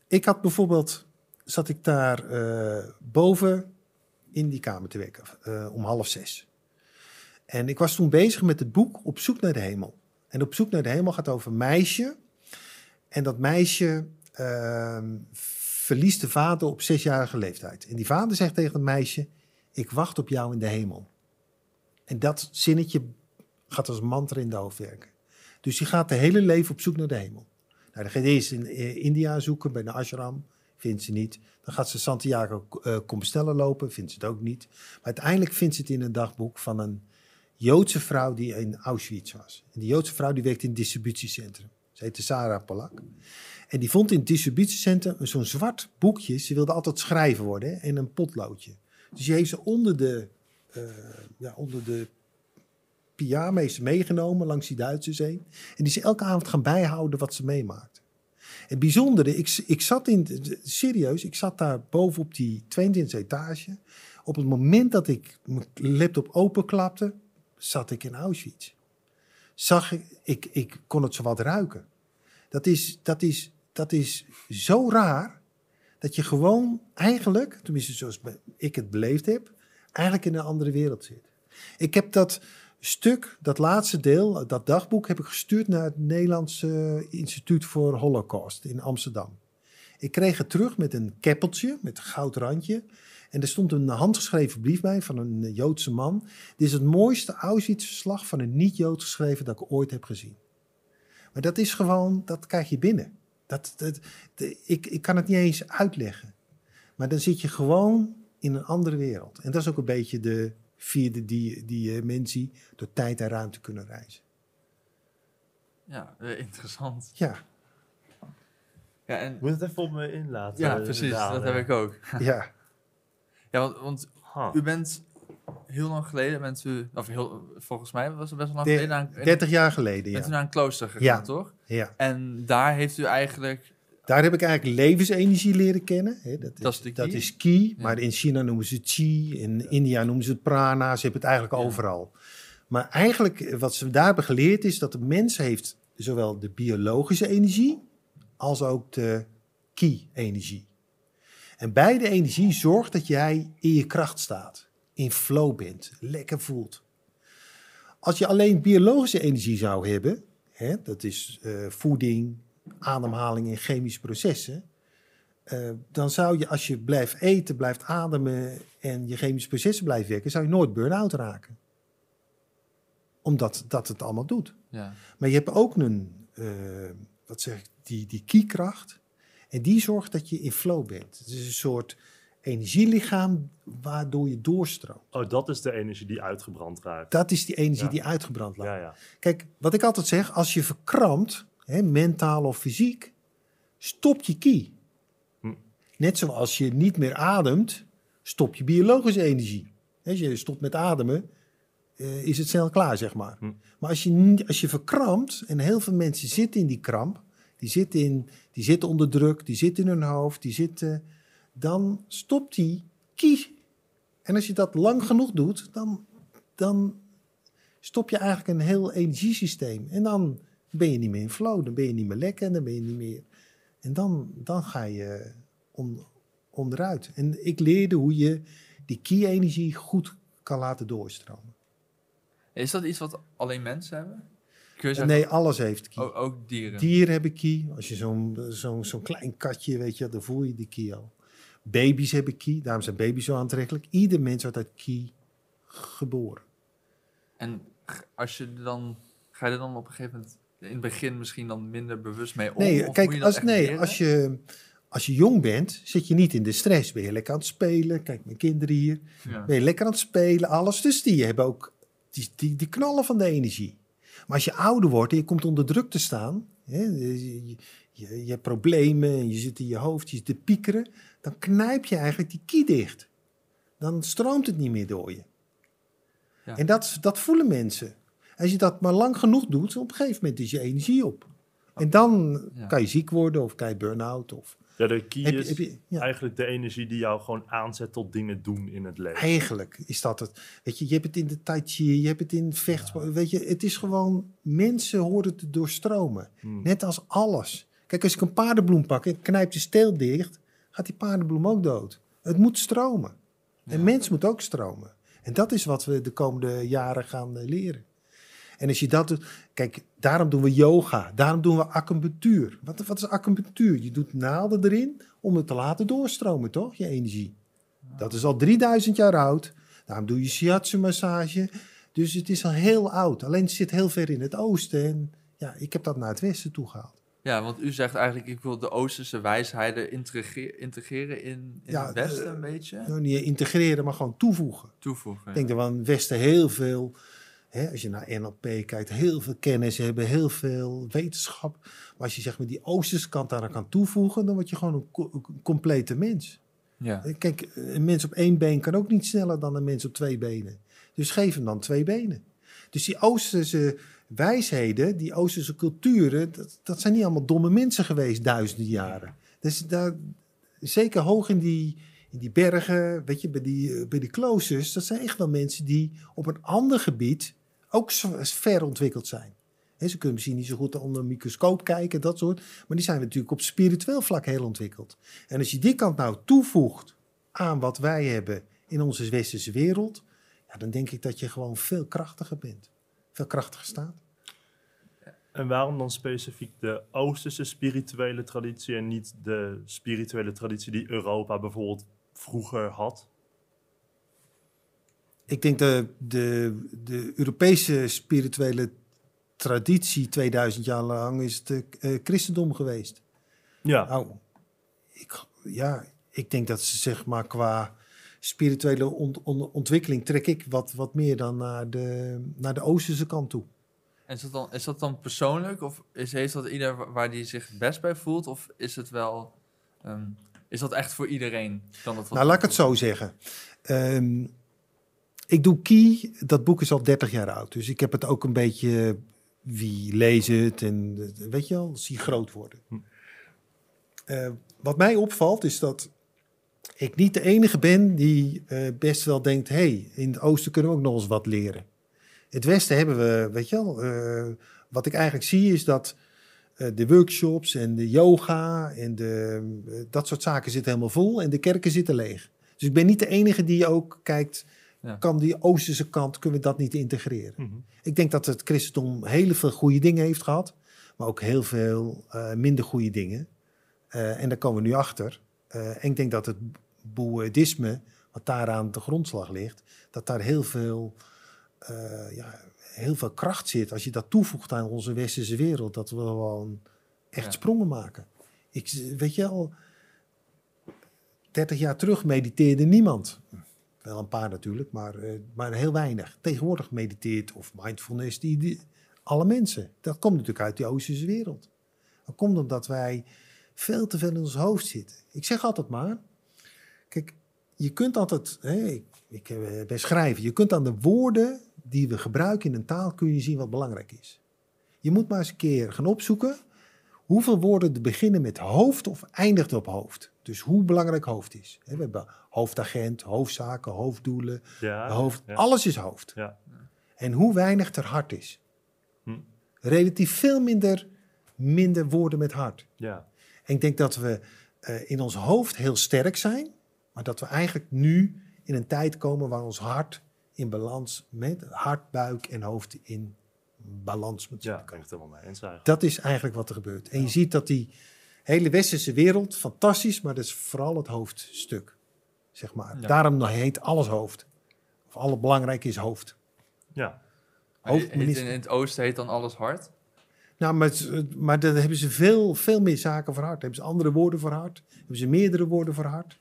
Ik had bijvoorbeeld, zat ik daar eh, boven in die kamer te werken, eh, om half zes. En ik was toen bezig met het boek Op zoek naar de hemel. En Op zoek naar de hemel gaat over een meisje. En dat meisje ehm, verliest de vader op zesjarige leeftijd. En die vader zegt tegen het meisje, ik wacht op jou in de hemel. En dat zinnetje gaat als mantra in de hoofd werken. Dus die gaat de hele leven op zoek naar de hemel. Nou, dan gaat ze eerst in eh, India zoeken, bij de ashram. Vindt ze niet. Dan gaat ze Santiago eh Compostela lopen. Vindt ze het ook niet. Maar uiteindelijk vindt ze het in een dagboek van een Joodse vrouw die in Auschwitz was. En die Joodse vrouw die werkt in het distributiecentrum. Ze heette Sarah Polak. En die vond in het distributiecentrum zo'n zwart boekje. Ze wilde altijd schrijven worden hè, en een potloodje. Dus die heeft ze onder de, ja, onder de pyjama heeft ze meegenomen langs die Duitsers heen. En die is elke avond gaan bijhouden wat ze meemaakt. Het bijzondere, ik, ik zat in, serieus, ik zat daar boven op die 22e etage. Op het moment dat ik mijn laptop openklapte, zat ik in Auschwitz. Zag ik, ik, ik kon het zo wat ruiken. Dat is, dat, is, dat is zo raar, dat je gewoon eigenlijk, tenminste zoals ik het beleefd heb, eigenlijk in een andere wereld zit. Ik heb dat stuk, dat laatste deel, dat dagboek, heb ik gestuurd naar het Nederlandse Instituut voor Holocaust in Amsterdam. Ik kreeg het terug met een keppeltje, met een goud randje. En er stond een handgeschreven brief bij van een Joodse man. Dit is het mooiste Auschwitz-verslag van een niet-Jood geschreven dat ik ooit heb gezien. Maar dat is gewoon, dat krijg je binnen. Dat, ik, ik kan het niet eens uitleggen. Maar dan zit je gewoon in een andere wereld. En dat is ook een beetje de vierde die, die eh, mensen door tijd en ruimte kunnen reizen. Ja, eh, interessant. Ja, Ja, en, Ik moet het even op me inlaten. ja eh, precies. Dat eh. heb ik ook. ja. Ja, want, u bent heel lang geleden, bent u, of heel, volgens mij was het best wel lang De- geleden, naar een, 30 jaar geleden, bent u ja. naar een klooster gegaan, Ja. toch? ja. En daar heeft u eigenlijk, Daar heb ik eigenlijk levensenergie leren kennen. Dat, Dat is de dat is ki, Ja. maar in China noemen ze het chi, in India noemen ze het prana. Ze hebben het eigenlijk Ja. overal. Maar eigenlijk eh, wat ze daar hebben geleerd is dat de mens heeft zowel de biologische energie als ook de ki-energie. En beide energie zorgt dat jij in je kracht staat, in flow bent, lekker voelt. Als je alleen biologische energie zou hebben, hè, dat is eh, voeding, ademhaling en chemische processen, eh, dan zou je als je blijft eten, blijft ademen en je chemische processen blijft werken, zou je nooit burn-out raken. Omdat dat het allemaal doet. ja, Maar je hebt ook een, eh, wat zeg ik, die, die kiekracht. En die zorgt dat je in flow bent. Het is een soort energielichaam waardoor je doorstroomt. Oh, dat is de energie die uitgebrand raakt. Dat is die energie Ja. die uitgebrand laat. Ja, ja. Kijk, wat ik altijd zeg, als je verkrampt, hè, mentaal of fysiek, stop je ki. Hm. Net zoals je niet meer ademt, stop je biologische energie. Als je stopt met ademen, eh, is het snel klaar, zeg maar. Hm. Maar als je, als je verkrampt, en heel veel mensen zitten in die kramp, die zitten, in, die zitten onder druk, die zitten in hun hoofd, die zitten, dan stopt die ki. En als je dat lang genoeg doet, dan, dan stop je eigenlijk een heel energiesysteem. En dan ben je niet meer in flow, dan ben je niet meer lekker, en dan ben je niet meer. En dan, dan ga je on, onderuit. En ik leerde hoe je die ki-energie goed kan laten doorstromen. Is dat iets wat alleen mensen hebben? Zeggen, Nee, alles heeft ki. ook, ook dieren? Dieren hebben ki. Als je zo'n zo'n zo'n klein katje, weet je, dan voel je die ki al. Baby's hebben ki, daarom zijn baby's zo aantrekkelijk. Ieder mens wordt uit ki geboren. En als je dan, ga je er dan op een gegeven moment in het begin misschien dan minder bewust mee om? Nee, kijk, als, nee leren? als, je, als je jong bent, zit je niet in de stress. Ben je lekker aan het spelen. Kijk, mijn kinderen hier. Ja. Ben je lekker aan het spelen, alles. Dus die hebben ook die, die, die knallen van de energie. Maar als je ouder wordt en je komt onder druk te staan, hè, je, je, je, je hebt problemen en je zit in je hoofd, je zit te piekeren, dan knijp je eigenlijk die kie dicht. Dan stroomt het niet meer door je. Ja. En dat, dat voelen mensen. Als je dat maar lang genoeg doet, op een gegeven moment is je energie op. En dan Ja. kan je ziek worden of kan je burn-out. Of, Ja, de key heb je, is heb je, ja. eigenlijk de energie die jou gewoon aanzet tot dingen doen in het leven. Eigenlijk is dat het. Weet je, je hebt het in de tai chi, je hebt het in vechtsport. Weet je, het is gewoon, mensen horen te doorstromen. Hmm. Net als alles. Kijk, als ik een paardenbloem pak en knijp de steel dicht, gaat die paardenbloem ook dood. Het moet stromen. Een Ja. mens moet ook stromen. En dat is wat we de komende jaren gaan eh, leren. En als je dat doet, kijk, daarom doen we yoga, daarom doen we acupunctuur. Wat, wat is acupunctuur? Je doet naalden erin om het te laten doorstromen, toch? Je energie. Dat is al 3000 jaar oud. Daarom doe je shiatsu-massage. Dus het is al heel oud. Alleen het zit heel ver in het oosten. En ja, ik heb dat naar het westen toe gehaald. Ja, want u zegt eigenlijk, ik wil de Oosterse wijsheden integreren, integreren in, in Ja, het Westen eh, een beetje. Nou, niet integreren, maar gewoon toevoegen. Toevoegen. Ik denk dat we in het Westen heel veel, hè, als je naar NLP kijkt, heel veel kennis hebben, heel veel wetenschap. Maar als je zeg maar die Oosterse kant daar aan kan toevoegen, dan word je gewoon een, co- een complete mens. ja. Kijk, een mens op één been kan ook niet sneller dan een mens op twee benen. Dus geef hem dan twee benen. Dus die Oosterse wijsheden, die Oosterse culturen, dat, dat zijn niet allemaal domme mensen geweest duizenden jaren. Dus daar, zeker hoog in die, in die bergen, weet je, bij die, bij die kloosters, dat zijn echt wel mensen die op een ander gebied ook ver ontwikkeld zijn. Ze kunnen misschien niet zo goed onder een microscoop kijken, dat soort. Maar die zijn natuurlijk op spiritueel vlak heel ontwikkeld. En als je die kant nou toevoegt aan wat wij hebben in onze westerse wereld, ja, dan denk ik dat je gewoon veel krachtiger bent. Veel krachtiger staat. En waarom dan specifiek de Oosterse spirituele traditie en niet de spirituele traditie die Europa bijvoorbeeld vroeger had? Ik denk de, de, de Europese spirituele traditie 2000 jaar lang is het eh, christendom geweest. Ja, Nou, ik, ja, ik denk dat ze zeg maar qua spirituele ont- on- ontwikkeling trek ik wat, wat meer dan naar de, naar de Oosterse kant toe. En is dat, dan, is dat dan persoonlijk? Of is, heeft dat ieder wa- waar die zich het best bij voelt? Of is het wel... ehm, is dat echt voor iedereen? Kan dat wat Nou, laat ik het zo zeggen. Ehm, ik doe Key, dat boek is al 30 jaar oud. Dus ik heb het ook een beetje, wie leest het en weet je wel, zie groot worden. Hm. Eh, wat mij opvalt is dat ik niet de enige ben die eh, best wel denkt... hé, hey, in het oosten kunnen we ook nog eens wat leren. Het westen hebben we, weet je wel... eh, wat ik eigenlijk zie is dat de workshops en de yoga en de, dat soort zaken zitten helemaal vol... en de kerken zitten leeg. Dus ik ben niet de enige die ook kijkt... Ja. kan die oosterse kant, kunnen we dat niet integreren? Mhm. Ik denk dat het christendom hele veel goede dingen heeft gehad, maar ook heel veel eh, minder goede dingen. Eh, en daar komen we nu achter. Eh, en ik denk dat het boeddhisme, wat daaraan de grondslag ligt, dat daar heel veel, eh, ja, heel veel kracht zit. Als je dat toevoegt aan onze westerse wereld, dat we gewoon echt Ja. sprongen maken. Ik, weet je al, 30 jaar terug mediteerde niemand. Wel een paar natuurlijk, maar, eh, maar heel weinig. Tegenwoordig mediteert of mindfulness, die, alle mensen. Dat komt natuurlijk uit die Oosterse wereld. Dat komt omdat wij veel te veel in ons hoofd zitten. Ik zeg altijd maar, kijk, je kunt altijd, ik, ik eh, ben schrijver, je kunt aan de woorden die we gebruiken in een taal, kun je zien wat belangrijk is. Je moet maar eens een keer gaan opzoeken hoeveel woorden beginnen met hoofd of eindigt op hoofd. Dus hoe belangrijk hoofd is. We hebben hoofdagent, hoofdzaken, hoofddoelen, ja, hoofd. ja. Alles is hoofd. Ja. En hoe weinig er hart is. Hm. Relatief veel minder, minder woorden met hart. ja. En ik denk dat we eh, in ons hoofd heel sterk zijn, maar dat we eigenlijk nu in een tijd komen waar ons hart in balans met hart, buik en hoofd in balans moeten Ja, zijn. ik het helemaal mee eens eigenlijk. Dat is eigenlijk wat er gebeurt. En je ziet dat die hele westerse wereld, fantastisch, maar dat is vooral het hoofdstuk, zeg maar. Ja. Daarom heet alles hoofd. Of alle belangrijk is hoofd. Ja, Hoofdminister. in, het oosten heet dan alles hard. Nou, maar, maar daar hebben ze veel, veel meer zaken voor hart. Hebben ze andere woorden voor hart? Hebben ze meerdere woorden voor hart?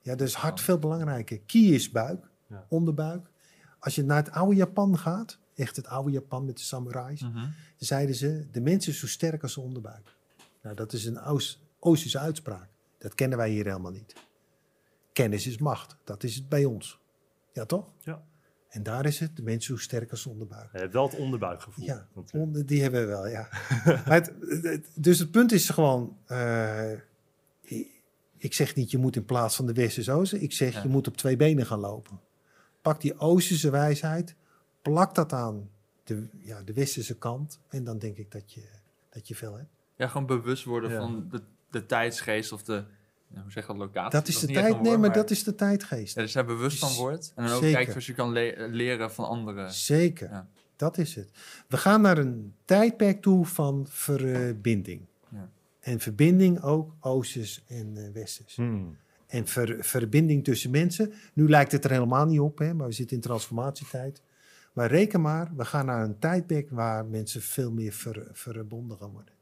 Ja, dus hart veel belangrijker. Ki is buik, Ja. onderbuik. Als je naar het oude Japan gaat, echt het oude Japan met de samurais, Mhm. zeiden ze, de mens is zo sterk als zijn onderbuik. Nou, dat is een Oost- Oosterse uitspraak. Dat kennen wij hier helemaal niet. Kennis is macht. Dat is het bij ons. Ja, toch? Ja. En daar is het, de mens is zo sterk als onderbuik. je hebt wel het onderbuikgevoel. Ja, Want, onder, die hebben we wel, ja. maar het, het- dus het punt is gewoon... eh, ik- ik zeg niet, je moet in plaats van de westerse oosten. Ik zeg, Ja. je moet op twee benen gaan lopen. Pak die oosterse wijsheid, plak dat aan de, ja, de westerse kant. En dan denk ik dat je, dat je veel hebt. Ja, gewoon bewust worden Ja. van de, de tijdsgeest of de, ja, hoe zeg je dat, locatie? Dat is de tijd, nee, maar dat is de tijdgeest. Ja, dus daar bewust van wordt. En dan ook zeker. kijken of je kan le- leren van anderen. Zeker, Ja. dat is het. We gaan naar een tijdperk toe van verbinding. Ja. En verbinding ook oosters en eh, westers. Hmm. En ver- verbinding tussen mensen. Nu lijkt het er helemaal niet op, hè, maar we zitten in transformatietijd. Maar reken maar, we gaan naar een tijdperk waar mensen veel meer ver- verbonden gaan worden.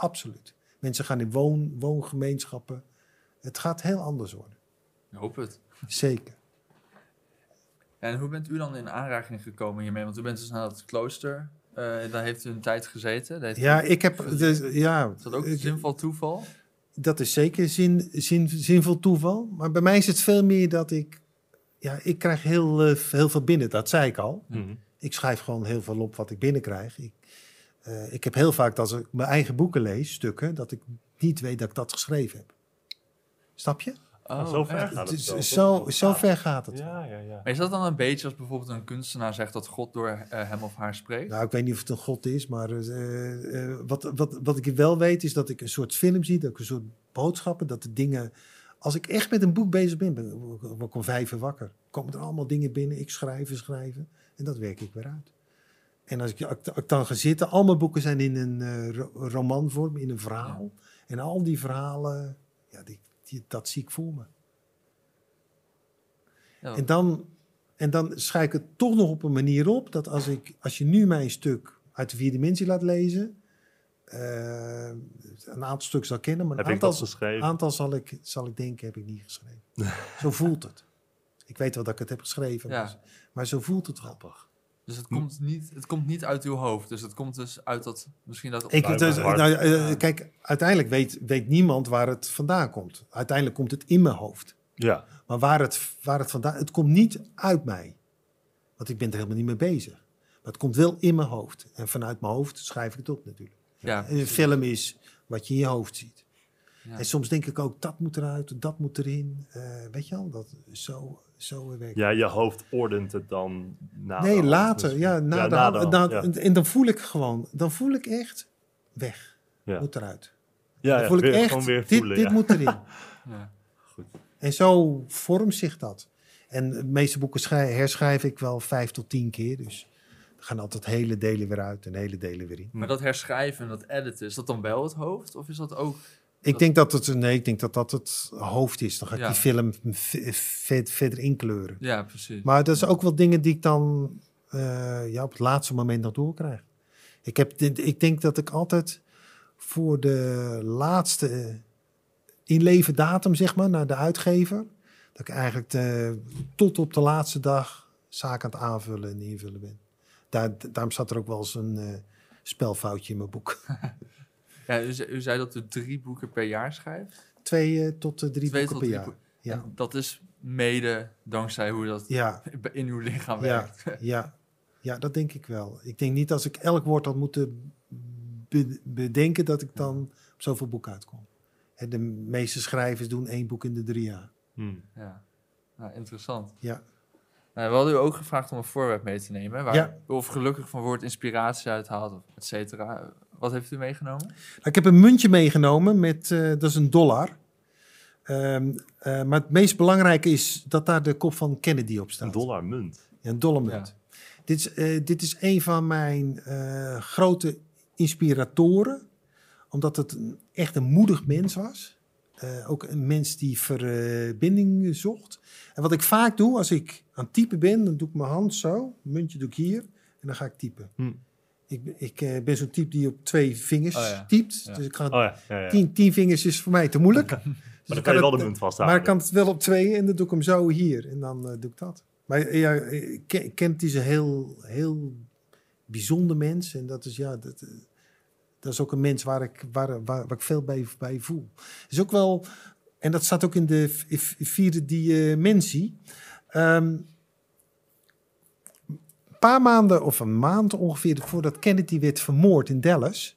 Absoluut. Mensen gaan in woon, woongemeenschappen. Het gaat heel anders worden. Ik hoop het. Zeker. En hoe bent u dan in aanraking gekomen hiermee? Want u bent dus naar het klooster. eh, daar heeft u een tijd gezeten. Heeft Ja, u- ik heb. Dus, ja, is dat ook ik- zinvol toeval? dat is zeker zin, zin, zinvol toeval. Maar bij mij is het veel meer dat ik. Ja, ik krijg heel, eh, heel veel binnen, dat zei ik al. Mhm. Ik schrijf gewoon heel veel op wat ik binnenkrijg. Ik, eh, ik heb heel vaak dat als ik mijn eigen boeken lees, stukken, dat ik niet weet dat ik dat geschreven heb. Snap je? Oh, zo ver echt? gaat het zo, zo ver gaat het. Ja, ja, ja. Maar is dat dan een beetje als bijvoorbeeld een kunstenaar zegt dat God door eh, hem of haar spreekt? Nou, ik weet niet of het een god is, maar eh, eh, wat, wat, wat ik wel weet is dat ik een soort film zie, dat ik een soort boodschappen, dat de dingen... Als ik echt met een boek bezig ben, ben word ik om vijf uur wakker. Komen er allemaal dingen binnen, ik schrijven, schrijven en dat werk ik weer uit. En als ik, als ik dan ga zitten, al mijn boeken zijn in een eh, ro- romanvorm, in een verhaal. En al die verhalen, ja, die, die, dat zie ik voor me. Ja, En dan, en dan schrijf ik het toch nog op een manier op dat als, ik, als je nu mijn stuk uit de vier dimensie laat lezen, eh, een aantal stukken zal kennen, maar een aantal, aantal zal, ik, zal ik denken heb ik niet geschreven. zo voelt het. Ik weet wel dat ik het heb geschreven, Ja. maar, maar zo voelt het wel. Dus het komt, niet, het komt niet uit uw hoofd. Dus het komt dus uit dat, misschien dat... Ik, dus, nou, eh, kijk, uiteindelijk weet, weet niemand waar het vandaan komt. Uiteindelijk komt het in mijn hoofd. Ja. Maar waar het, waar het vandaan... Het komt niet uit mij. Want ik ben er helemaal niet mee bezig. Maar het komt wel in mijn hoofd. En vanuit mijn hoofd schrijf ik het op natuurlijk. ja, En een film is wat je in je hoofd ziet. Ja. En soms denk ik ook, dat moet eruit, dat moet erin. Eh, weet je al, dat zo, zo werkt ja, je hoofd ordent het dan na Nee, later. Ja, na ja, de na hand. de hand, na- ja. En dan voel ik gewoon, dan voel ik echt, weg, Ja. moet eruit. Ja, Dan ja, voel ik weer- echt, gewoon weer dit, voelen. dit ja. moet erin. ja. En zo vormt zich dat. En de meeste boeken schrij- herschrijf ik wel vijf tot tien keer. Dus er gaan altijd hele delen weer uit en hele delen weer in. Maar dat herschrijven en dat editen, is dat dan wel het hoofd? Of is dat ook... Ik denk dat het, nee, ik denk dat dat het hoofd is. Dan ga ik Ja. die film verder inkleuren. Ja, precies. Maar dat is ook wel dingen die ik dan eh, ja, op het laatste moment nog doorkrijg. Ik, heb, ik denk dat ik altijd voor de laatste inleven datum, zeg maar, naar de uitgever, dat ik eigenlijk de- tot op de laatste dag zaken aan het aanvullen en invullen ben. Daar, daarom staat er ook wel eens een eh, spelfoutje in mijn boek. Ja, u, zei, u zei dat u drie boeken per jaar schrijft. Twee eh, tot eh, drie Twee boeken tot per drie jaar. Ja. En Dat is mede dankzij hoe dat Ja, in uw lichaam Ja, werkt. ja, ja, dat denk ik wel. Ik denk niet als ik elk woord had moeten be- bedenken dat ik dan op zoveel boeken uitkom. Hè, De meeste schrijvers doen één boek in de drie jaar. Hmm. Ja, nou, interessant. Ja. Nou, we hadden u ook gevraagd om een voorwerp mee te nemen. Waar Ja. u of gelukkig van woord inspiratie uithaalt, of et cetera. Wat heeft u meegenomen? Nou, Ik heb een muntje meegenomen met, eh, dat is een dollar. Ehm, eh, maar het meest belangrijke is dat daar de kop van Kennedy op staat. Een dollar munt. Ja, een dolle munt. Dit, is, eh, dit is een van mijn eh, grote inspiratoren. Omdat het een, echt een moedig mens was. Eh, ook een mens die verbinding zocht. En wat ik vaak doe als ik aan het typen ben, dan doe ik mijn hand zo. Muntje doe ik hier en dan ga ik typen. Hm. Ik, ben- ik eh, ben zo'n type die op twee vingers Oh ja. typt. Ja. Dus ik ga Oh ja, ja, ja. tien, tien vingers is voor mij te moeilijk. Maar Dus dan kan je wel de munt Maar vasthouden. ik kan het wel op twee en dan doe ik hem zo hier. En dan eh, doe ik dat. Maar eh, ja, ik ken- ik ken het is een heel, heel bijzonder mens. En dat is ja, dat, dat is ook een mens waar ik, waar, waar, waar ik veel bij, bij voel. is ook wel, en dat staat ook in de vierde dimensie. Ehm een paar maanden of een maand ongeveer voordat Kennedy werd vermoord in Dallas.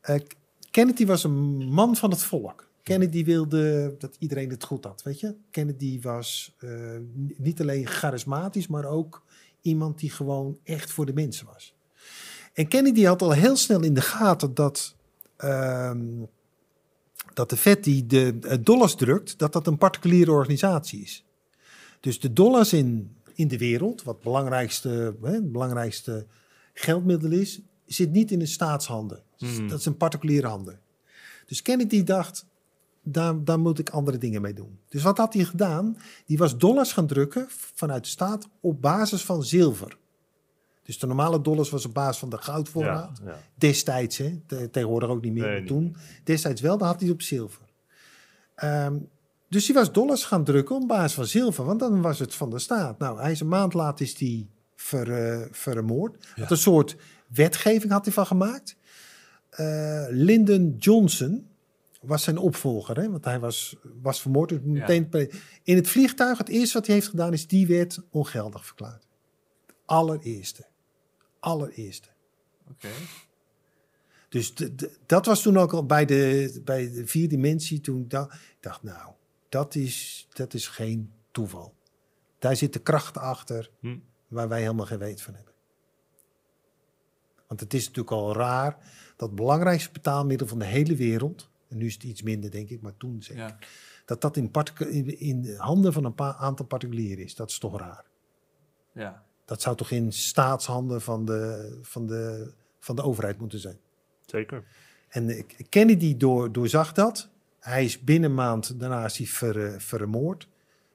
eh, Kennedy was een man van het volk. Kennedy wilde dat iedereen het goed had, weet je. Kennedy was eh, niet alleen charismatisch, maar ook iemand die gewoon echt voor de mensen was. En Kennedy had al heel snel in de gaten dat, ehm, dat de Fed die de eh, dollars drukt, dat dat een particuliere organisatie is. Dus de dollars in, in de wereld, wat het belangrijkste, hè, het belangrijkste geldmiddel is, zit niet in de staatshanden. Hmm. Dat is een particuliere handen. Dus Kennedy dacht, daar, daar moet ik andere dingen mee doen. Dus wat had hij gedaan? Die was dollars gaan drukken vanuit de staat op basis van zilver. Dus de normale dollars was op basis van de goudvoorraad. Ja, ja. Destijds, hè? Te- tegenwoordig ook niet meer, Nee, niet. toen. Destijds wel, dan had hij het op zilver. Ehm, dus hij was dollars gaan drukken op basis van zilver, want dan was het van de staat. Nou, hij is een maand later is die ver, eh, vermoord. Had een soort wetgeving had hij van gemaakt. Eh, Lyndon Johnson was zijn opvolger, hè? want hij was, was vermoord. Dus meteen In het vliegtuig, het eerste wat hij heeft gedaan, is die wet ongeldig verklaard. Allereerste. Allereerste. Oké. Dus de- de- dat was toen ook al bij de, bij de vier dimensie. Toen da- ik dacht, nou, dat is, dat is geen toeval. Daar zit de kracht achter Hm. waar wij helemaal geen weet van hebben. Want het is natuurlijk al raar dat het belangrijkste betaalmiddel van de hele wereld, en nu is het iets minder denk ik, maar toen zeker, Ja. dat dat in, in, in de handen van een paar aantal particulieren is. Dat is toch raar. ja. Dat zou toch in staatshanden van de, van de, van de overheid moeten zijn. Zeker. En eh, Kennedy door, doorzag dat. Hij is binnen een maand daarna is hij ver, eh, vermoord.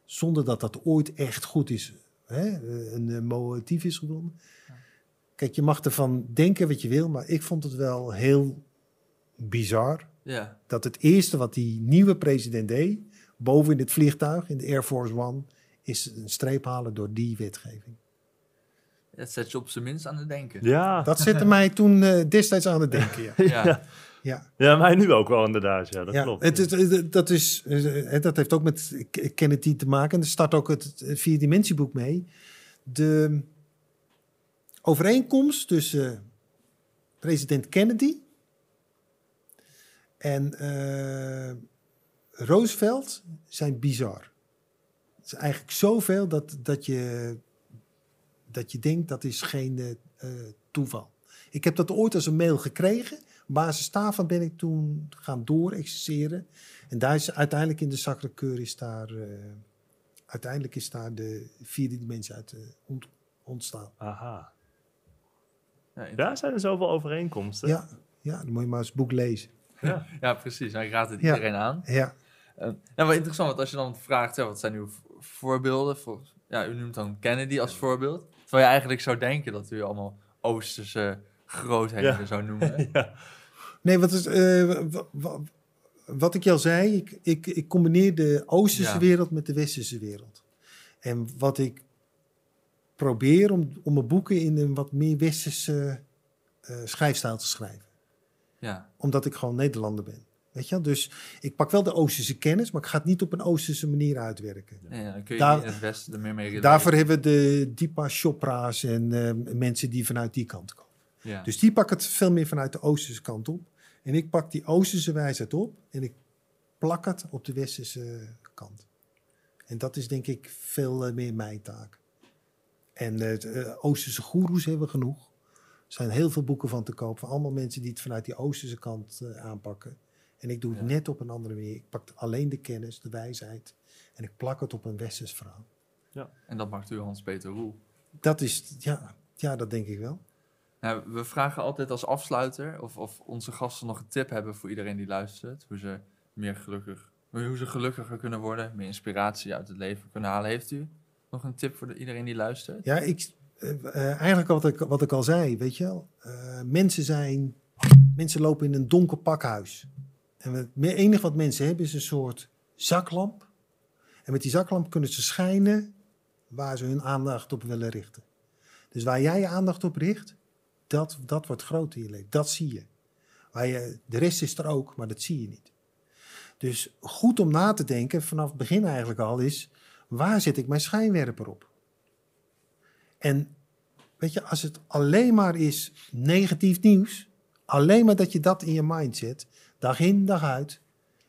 Zonder dat dat ooit echt goed is. Hè? eh, Een eh, motief is gevonden. Kijk, je mag ervan denken wat je wil. Maar ik vond het wel heel bizar. Ja. Dat het eerste wat die nieuwe president deed. Boven in het vliegtuig, in de Air Force One. Is een streep halen door die wetgeving. Dat zet je op zijn minst aan het denken. Ja. Dat zette mij toen destijds aan het denken. Ja. Ja. ja. Ja, mij nu ook wel inderdaad. Ja, dat ja, klopt. Het, dat, is, eh, dat heeft ook met Kennedy te maken. En er start ook het, vierdimensieboek mee. De overeenkomst tussen president Kennedy en eh, Roosevelt zijn bizar. Het is eigenlijk zoveel dat, dat, je, dat je denkt dat is geen eh, eh, toeval. Ik heb dat ooit als een mail gekregen. Op basis daarvan ben ik toen gaan doorexerceren. En daar is uiteindelijk in de Sacré-Cœur is daar, eh, uiteindelijk is daar de vierde dimensie uit eh, ont- ontstaan. Aha. Ja, Ja, zijn er zoveel overeenkomsten? Ja, ja, dan moet je maar eens boek lezen. Ja. ja, precies. Nou, ik raad het Ja. iedereen aan. Ja, Uh, nou, wel interessant, want als je dan vraagt, ja, wat zijn uw voorbeelden? Voor, ja, u noemt dan Kennedy als voorbeeld. Terwijl je eigenlijk zou denken dat u allemaal Oosterse grootheden Ja. zou noemen. ja. Nee, wat, is, eh, wa- wa- wat ik al zei, ik, ik, ik combineer de Oosterse Ja. wereld met de Westerse wereld. En wat ik probeer om, om mijn boeken in een wat meer Westerse eh, schrijfstijl te schrijven. Ja, Omdat ik gewoon Nederlander ben. Weet je? Dus ik pak wel de Oosterse kennis, maar ik ga het niet op een Oosterse manier uitwerken. ja, ja, dan kun je Daar- het Westen er meer mee. Daarvoor hebben we de Deepa Chopra's en eh, mensen die vanuit die kant komen. Ja. Dus die pakken het veel meer vanuit de Oosterse kant op. En ik pak die Oosterse wijsheid op en ik plak het op de Westerse kant. En dat is denk ik veel eh, meer mijn taak. En eh, het, eh, Oosterse goeroes hebben we genoeg. Er zijn heel veel boeken van te koop. Van allemaal mensen die het vanuit die Oosterse kant eh, aanpakken. En ik doe het Ja. net op een andere manier. Ik pak alleen de kennis, de wijsheid. En ik plak het op een Westers verhaal. Ja. En dat maakt u Hans-Peter Roel. Dat is, ja, ja, dat denk ik wel. Nou, we vragen altijd als afsluiter of, of onze gasten nog een tip hebben voor iedereen die luistert. Hoe ze meer gelukkig, hoe ze gelukkiger kunnen worden, meer inspiratie uit het leven kunnen halen. Heeft u nog een tip voor de- iedereen die luistert? Ja, ik, eh, eh, eigenlijk wat ik, wat ik al zei, weet je wel. Eh, mensen zijn, mensen lopen in een donker pakhuis. En het enige wat mensen hebben is een soort zaklamp. En met die zaklamp kunnen ze schijnen waar ze hun aandacht op willen richten. Dus waar jij je aandacht op richt, dat, dat wordt groot in je leven. Dat zie je. Waar je. De rest is er ook, maar dat zie je niet. Dus goed om na te denken, vanaf het begin eigenlijk al, is waar zet ik mijn schijnwerper op? En weet je, als het alleen maar is negatief nieuws, alleen maar dat je dat in je mind zet, dag in, dag uit.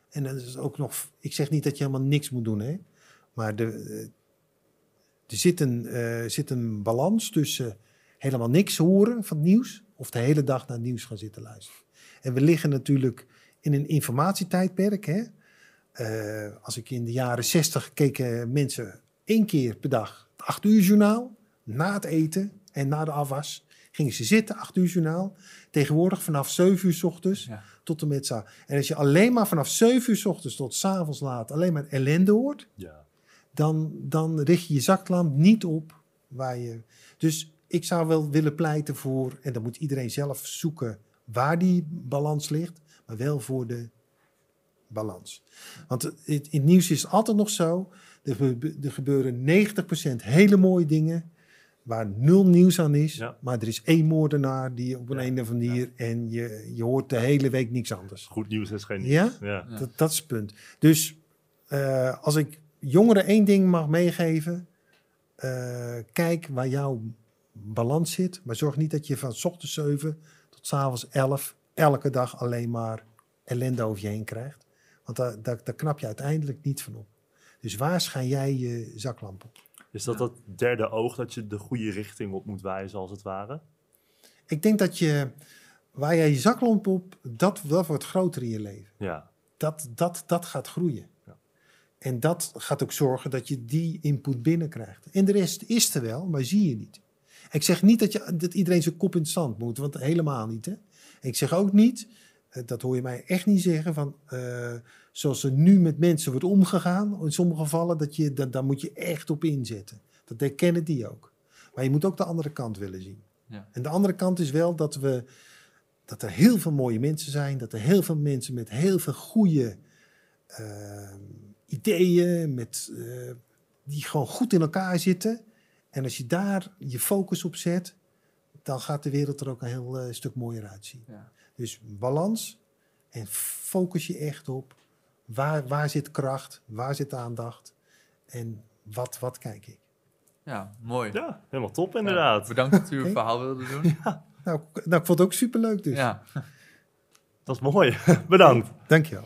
En dat is ook nog, ik zeg niet dat je helemaal niks moet doen, hè. Maar de, eh, er zit een, eh, zit een balans tussen helemaal niks horen van het nieuws of de hele dag naar het nieuws gaan zitten luisteren. En we liggen natuurlijk in een informatietijdperk, hè. Eh, als ik in de jaren 60 keken mensen één keer per dag het acht uur journaal, na het eten en na de afwas, gingen ze zitten, acht uur journaal. Tegenwoordig vanaf 7 uur 's ochtends Ja. tot en met za. En als je alleen maar vanaf 7 uur 's ochtends tot 's avonds laat alleen maar ellende hoort, Ja. dan, dan richt je je zaklamp niet op waar je. Dus ik zou wel willen pleiten voor, en dan moet iedereen zelf zoeken waar die balans ligt, maar wel voor de balans. Want het, in het nieuws is het altijd nog zo, er, gebe- er gebeuren 90% hele mooie dingen waar nul nieuws aan is, Ja. maar er is één moordenaar die op een, Ja, een of andere manier en je, je hoort de hele week niks anders. Goed nieuws is geen nieuws. Ja? Ja. Ja. Dat, dat is het punt. Dus eh, als ik jongeren één ding mag meegeven, eh, kijk waar jouw balans zit, maar zorg niet dat je van 's ochtends 7 tot 's avonds 11 elke dag alleen maar ellende over je heen krijgt. Want daar, daar, daar knap je uiteindelijk niet van op. Dus waar schijn jij je zaklamp op? Is dat dat derde oog dat je de goede richting op moet wijzen, als het ware? Ik denk dat je, waar jij je zaklamp op, dat, dat wordt groter in je leven. Ja. dat, dat, dat gaat groeien. Ja. En dat gaat ook zorgen dat je die input binnenkrijgt. En de rest is er wel, maar zie je niet. Ik zeg niet dat, je, dat iedereen zijn kop in het zand moet, want helemaal niet. Hè? Ik zeg ook niet, eh, dat hoor je mij echt niet zeggen, van, eh, zoals er nu met mensen wordt omgegaan, in sommige gevallen, dat je, dat, daar moet je echt op inzetten. Dat herkennen die ook. Maar je moet ook de andere kant willen zien. Ja. En de andere kant is wel dat we dat er heel veel mooie mensen zijn, dat er heel veel mensen met heel veel goede eh, ideeën, met, die gewoon goed in elkaar zitten. En als je daar je focus op zet, dan gaat de wereld er ook een heel eh, stuk mooier uitzien. Ja. Dus balans en focus je echt op waar, waar zit kracht, waar zit aandacht en wat, wat kijk ik. Ja, mooi. ja, helemaal top inderdaad. Ja, bedankt dat u uw verhaal wilde doen. Nou, k- nou, ik vond het ook superleuk dus. Ja. Dat is mooi. Bedankt. Dankjewel.